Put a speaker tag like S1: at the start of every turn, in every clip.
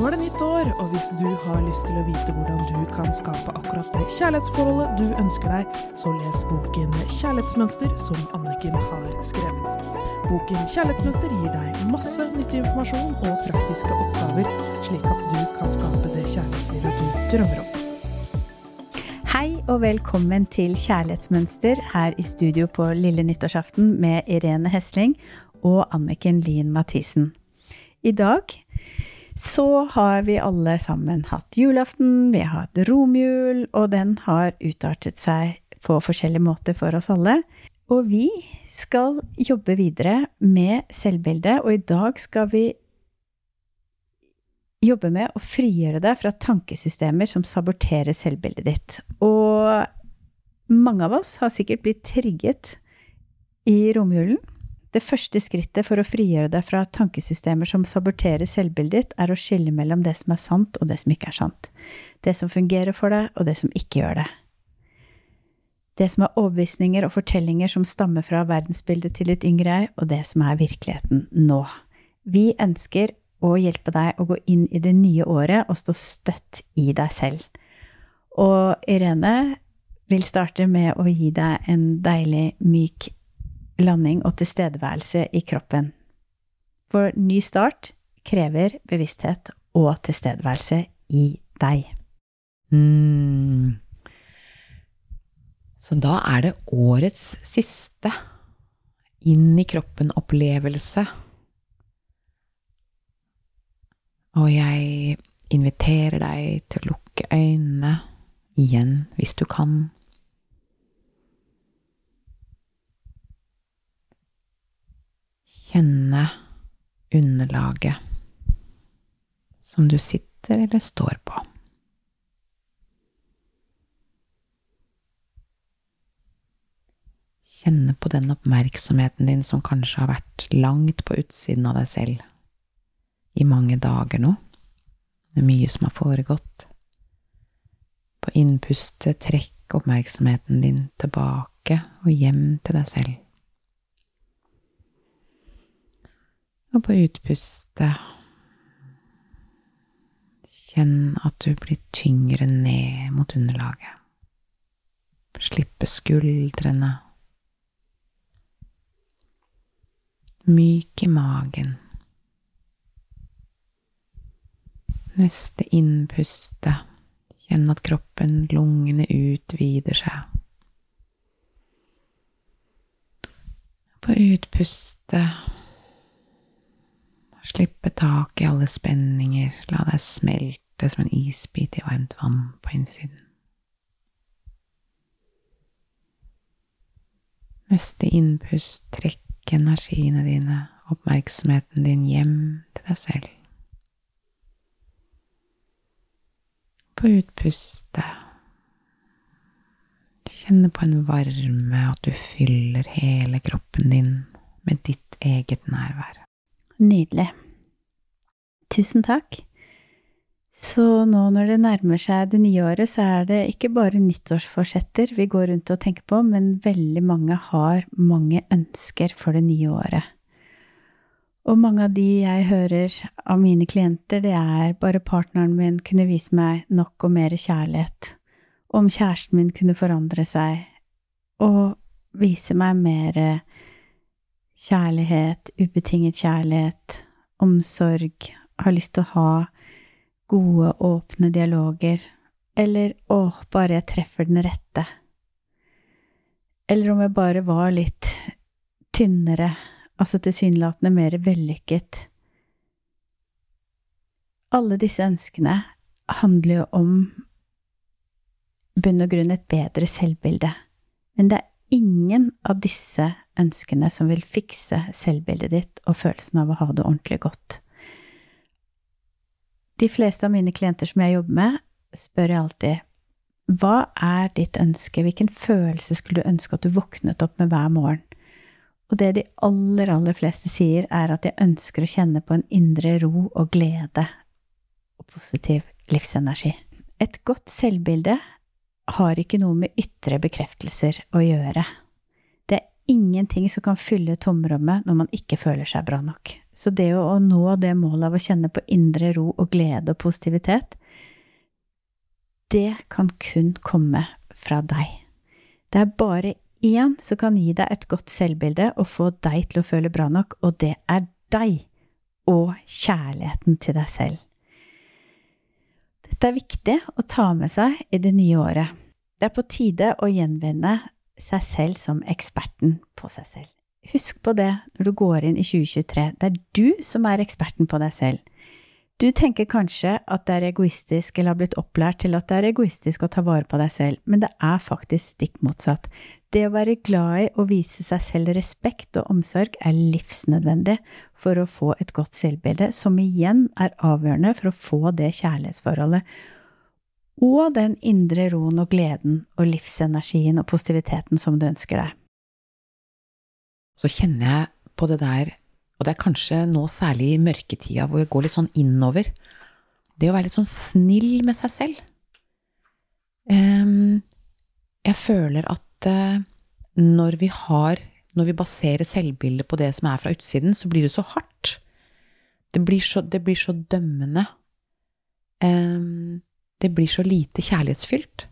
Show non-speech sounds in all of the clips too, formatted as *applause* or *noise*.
S1: Nå er det nytt år, og hvis du har lyst til å vite hvordan du kan skape akkurat det kjærlighetsforholdet du ønsker deg, så les boken Kjærlighetsmønster som Anniken har skrevet. Boken Kjærlighetsmønster gir deg masse nyttig informasjon og praktiske oppgaver, slik at du kan skape det kjærlighetslivet du drømmer om.
S2: Hei og velkommen til Kjærlighetsmønster her i studio på lille nyttårsaften med Irene Hesling og Anniken Lien Mathisen. I dag så har vi alle sammen hatt julaften, vi har hatt romjul, og den har utartet seg på forskjellige måter for oss alle. Og vi skal jobbe videre med selvbildet, og i dag skal vi jobbe med å frigjøre deg fra tankesystemer som saboterer selvbildet ditt. Og mange av oss har sikkert blitt trigget i romjulen det første skrittet for å frigjøre deg fra tankesystemer som saboterer selvbildet ditt, er å skille mellom det som er sant, og det som ikke er sant. Det som fungerer for deg, og det som ikke gjør det. Det som er overbevisninger og fortellinger som stammer fra verdensbildet til ditt yngre jeg, og det som er virkeligheten nå. Vi ønsker å hjelpe deg å gå inn i det nye året og stå støtt i deg selv. Og Irene vil starte med å gi deg en deilig, myk landing og tilstedeværelse i kroppen. For ny start krever bevissthet og tilstedeværelse i deg.
S3: Mm. Så da er det årets siste inn i kroppen-opplevelse. Og jeg inviterer deg til å lukke øynene igjen hvis du kan. Kjenne underlaget som du sitter eller står på. Kjenne på den oppmerksomheten din som kanskje har vært langt på utsiden av deg selv i mange dager nå. Det er mye som har foregått. På innpustet trekk oppmerksomheten din tilbake og hjem til deg selv. Og på utpustet kjenn at du blir tyngre ned mot underlaget. Slippe skuldrene. Myk i magen. Neste innpuste. Kjenn at kroppen, lungene utvider seg. På utpustet Slippe tak i alle spenninger, la deg smelte som en isbit i varmt vann på innsiden. Neste innpust, trekk energiene dine, oppmerksomheten din hjem til deg selv. På utpustet kjenne på en varme, at du fyller hele kroppen din med ditt eget nærvær.
S2: Nydelig. Tusen takk. Så nå når det nærmer seg det nye året, så er det ikke bare nyttårsforsetter vi går rundt og tenker på, men veldig mange har mange ønsker for det nye året. Og mange av de jeg hører av mine klienter, det er bare partneren min kunne vise meg nok og mer kjærlighet, om kjæresten min kunne forandre seg, og vise meg mer kjærlighet, ubetinget kjærlighet, omsorg, har lyst til å ha gode, åpne dialoger, eller å, bare jeg treffer den rette. Eller om jeg bare var litt tynnere, altså tilsynelatende mer vellykket. Alle disse ønskene handler jo om bunn og grunn et bedre selvbilde, men det er ingen av disse ønskene som vil fikse selvbildet ditt og følelsen av å ha det ordentlig godt. De fleste av mine klienter som jeg jobber med, spør jeg alltid hva er ditt ønske, hvilken følelse skulle du ønske at du våknet opp med hver morgen? Og det de aller, aller fleste sier, er at jeg ønsker å kjenne på en indre ro og glede og positiv livsenergi. Et godt selvbilde har ikke noe med ytre bekreftelser å gjøre ingenting som kan fylle tomrommet når man ikke føler seg bra nok. Så det å nå det målet av å kjenne på indre ro og glede og positivitet, det kan kun komme fra deg. Det er bare én som kan gi deg et godt selvbilde og få deg til å føle bra nok, og det er deg og kjærligheten til deg selv. Dette er viktig å ta med seg i det nye året. Det er på tide å gjenvinne seg selv som eksperten på seg selv. Husk på det når du går inn i 2023. Det er du som er eksperten på deg selv. Du tenker kanskje at det er egoistisk eller har blitt opplært til at det er egoistisk å ta vare på deg selv, men det er faktisk stikk motsatt. Det å være glad i og vise seg selv respekt og omsorg er livsnødvendig for å få et godt selvbilde, som igjen er avgjørende for å få det kjærlighetsforholdet og den indre roen og gleden og livsenergien og positiviteten som du ønsker deg.
S3: Så kjenner jeg på det der og det er kanskje nå særlig i mørketida hvor jeg går litt sånn innover. Det å være litt sånn snill med seg selv. Um, jeg føler at uh, når vi har Når vi baserer selvbildet på det som er fra utsiden, så blir det så hardt. Det blir så, det blir så dømmende. Um, det blir så lite kjærlighetsfylt.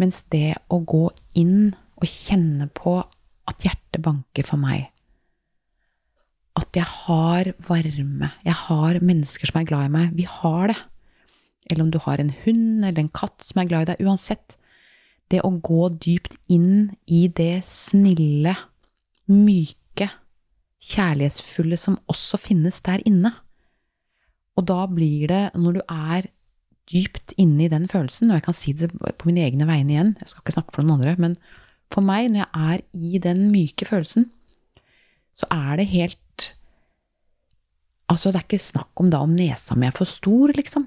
S3: Mens det å gå inn og kjenne på at hjertet banker for meg, at jeg har varme, jeg har mennesker som er glad i meg. Vi har det. Eller om du har en hund eller en katt som er glad i deg. Uansett. Det å gå dypt inn i det snille, myke, kjærlighetsfulle som også finnes der inne. Og da blir det, når du er dypt inne i den følelsen, og jeg kan si det på mine egne vegne igjen, jeg skal ikke snakke for noen andre, men for meg, når jeg er i den myke følelsen, så er det helt Altså, det er ikke snakk om da om nesa mi er for stor, liksom.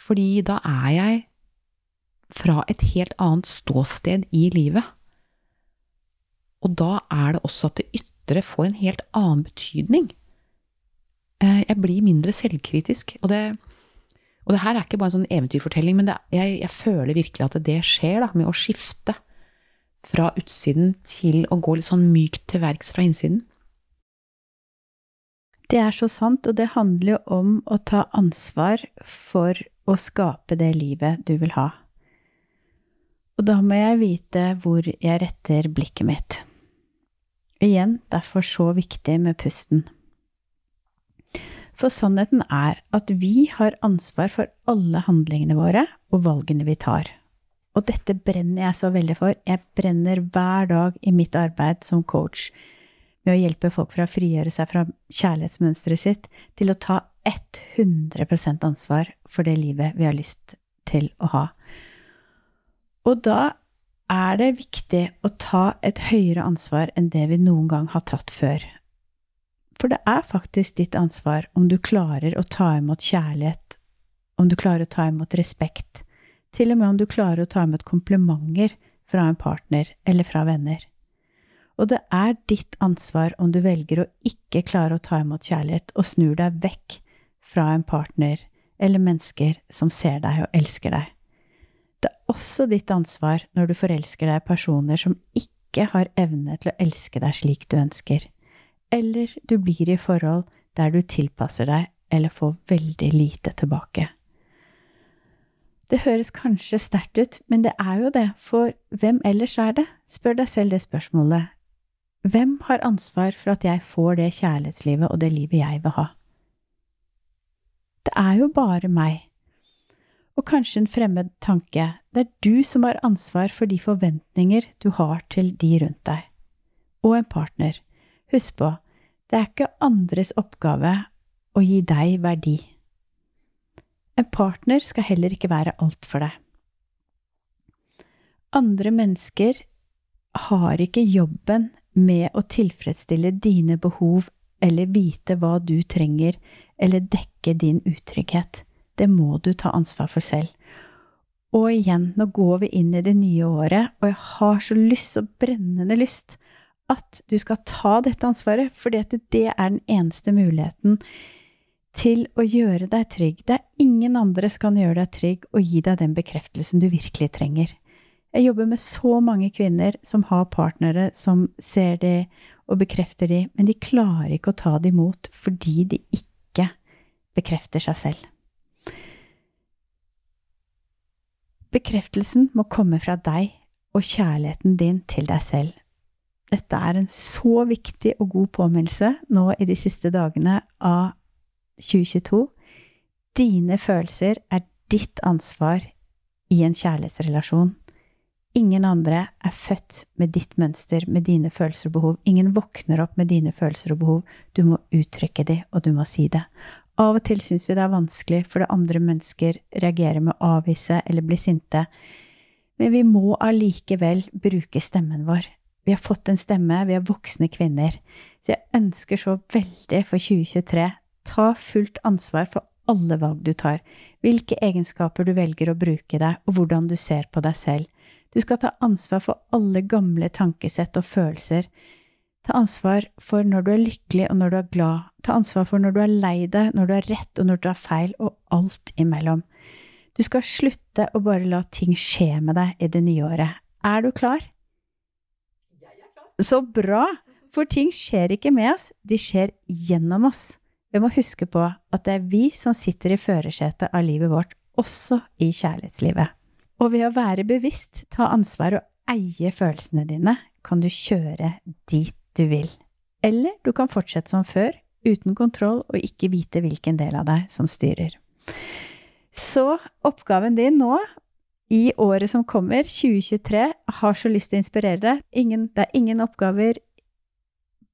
S3: Fordi da er jeg fra et helt annet ståsted i livet. Og da er det også at det ytre får en helt annen betydning. Eh, jeg blir mindre selvkritisk. Og det, og det her er ikke bare en sånn eventyrfortelling, men det, jeg, jeg, føler virkelig at det skjer da, med å skifte fra utsiden til å gå litt sånn mykt til verks fra innsiden.
S2: Det er så sant, og det handler jo om å ta ansvar for å skape det livet du vil ha. Og da må jeg vite hvor jeg retter blikket mitt. Igjen, derfor så viktig med pusten. For sannheten er at vi har ansvar for alle handlingene våre og valgene vi tar. Og dette brenner jeg så veldig for. Jeg brenner hver dag i mitt arbeid som coach med å hjelpe folk fra å frigjøre seg fra kjærlighetsmønsteret sitt til å ta 100% ansvar for det livet vi har lyst til å ha. Og da er det viktig å ta et høyere ansvar enn det vi noen gang har tatt før. For det er faktisk ditt ansvar om du klarer å ta imot kjærlighet, om du klarer å ta imot respekt, til og med om du klarer å ta imot komplimenter fra en partner eller fra venner. Og det er ditt ansvar om du velger å ikke klare å ta imot kjærlighet og snur deg vekk fra en partner eller mennesker som ser deg og elsker deg. Det er også ditt ansvar når du forelsker deg i personer som ikke har evne til å elske deg slik du ønsker, eller du blir i forhold der du tilpasser deg eller får veldig lite tilbake. Det høres kanskje sterkt ut, men det er jo det, for hvem ellers er det? Spør deg selv det spørsmålet hvem har ansvar for at jeg får det kjærlighetslivet og det livet jeg vil ha? Det er jo bare meg. Og kanskje en fremmed tanke, det er du som har ansvar for de forventninger du har til de rundt deg. Og en partner. Husk på, det er ikke andres oppgave å gi deg verdi. En partner skal heller ikke være alt for deg. Andre mennesker har ikke jobben med å tilfredsstille dine behov eller vite hva du trenger, eller dekke din utrygghet. Det må du ta ansvar for selv. Og igjen, nå går vi inn i det nye året, og jeg har så lyst, så brennende lyst, at du skal ta dette ansvaret, fordi det er den eneste muligheten til å gjøre deg trygg. Det er ingen andre som kan gjøre deg trygg og gi deg den bekreftelsen du virkelig trenger. Jeg jobber med så mange kvinner som har partnere som ser de og bekrefter de, men de klarer ikke å ta det imot fordi de ikke bekrefter seg selv. Bekreftelsen må komme fra deg og kjærligheten din til deg selv. Dette er en så viktig og god påminnelse nå i de siste dagene av 2022. Dine følelser er ditt ansvar i en kjærlighetsrelasjon. Ingen andre er født med ditt mønster, med dine følelser og behov. Ingen våkner opp med dine følelser og behov. Du må uttrykke de, og du må si det. Av og til syns vi det er vanskelig fordi andre mennesker reagerer med å avvise eller bli sinte, men vi må allikevel bruke stemmen vår. Vi har fått en stemme, vi er voksne kvinner, så jeg ønsker så veldig for 2023 ta fullt ansvar for alle valg du tar, hvilke egenskaper du velger å bruke deg, og hvordan du ser på deg selv. Du skal ta ansvar for alle gamle tankesett og følelser. Ta ansvar for når du er lykkelig og når du er glad. Ta ansvar for når du er lei deg, når du har rett og når du har feil, og alt imellom. Du skal slutte å bare la ting skje med deg i det nye året. Er du klar? Så bra! For ting skjer ikke med oss, de skjer gjennom oss. Vi må huske på at det er vi som sitter i førersetet av livet vårt, også i kjærlighetslivet. Og ved å være bevisst, ta ansvar og eie følelsene dine, kan du kjøre dit du vil. Eller du kan fortsette som før, uten kontroll og ikke vite hvilken del av deg som styrer. Så oppgaven din nå i året som kommer, 2023, har så lyst til å inspirere deg. Ingen, det er ingen oppgaver,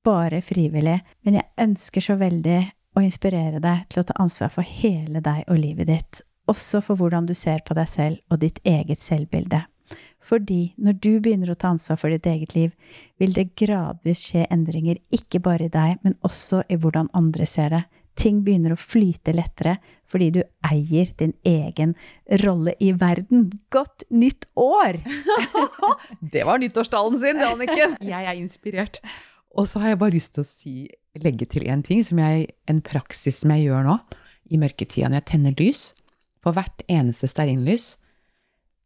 S2: bare frivillig. Men jeg ønsker så veldig å inspirere deg til å ta ansvar for hele deg og livet ditt. Også for hvordan du ser på deg selv og ditt eget selvbilde. Fordi når du begynner å ta ansvar for ditt eget liv, vil det gradvis skje endringer, ikke bare i deg, men også i hvordan andre ser det. Ting begynner å flyte lettere fordi du eier din egen rolle i verden. Godt nytt år! *laughs*
S3: det var nyttårstalen sin, det, *laughs* Anniken! Jeg er inspirert. Og så har jeg bare lyst til å si, legge til en ting, som jeg, en praksis som jeg gjør nå i mørketida når jeg tenner lys. På hvert eneste stearinlys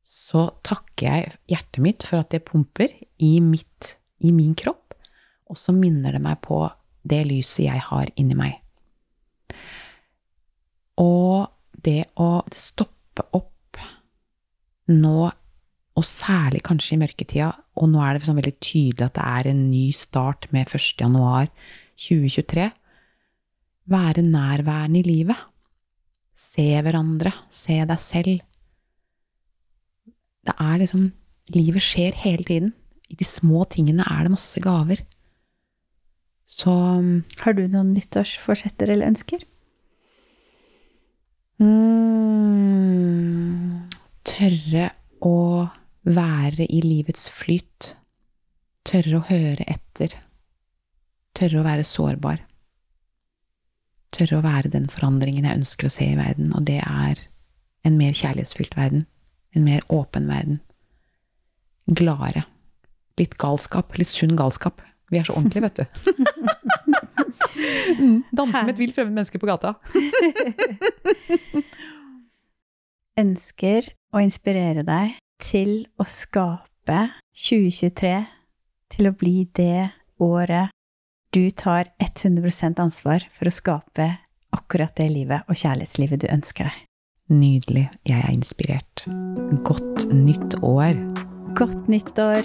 S3: så takker jeg hjertet mitt for at det pumper i, mitt, i min kropp, og så minner det meg på det lyset jeg har inni meg. Og det å stoppe opp nå, og særlig kanskje i mørketida, og nå er det sånn veldig tydelig at det er en ny start med 1. januar 2023, være nærværende i livet. Se hverandre, se deg selv. Det er liksom Livet skjer hele tiden. I de små tingene er det masse gaver. Så
S2: Har du noen nyttårsforsetter eller ønsker?
S3: Mm, tørre å være i livets flyt. Tørre å høre etter. Tørre å være sårbar. Tørre å være den forandringen jeg ønsker å se i verden, og det er en mer kjærlighetsfylt verden. En mer åpen verden. Gladere. Litt galskap. Litt sunn galskap. Vi er så ordentlige, vet du. *laughs* Mm, danse med et vilt fremmed menneske på gata. *laughs*
S2: Ønsker å inspirere deg til å skape 2023 til å bli det året du tar 100% ansvar for å skape akkurat det livet og kjærlighetslivet du ønsker deg.
S3: Nydelig. Jeg er inspirert. Godt nytt år.
S2: Godt nytt år.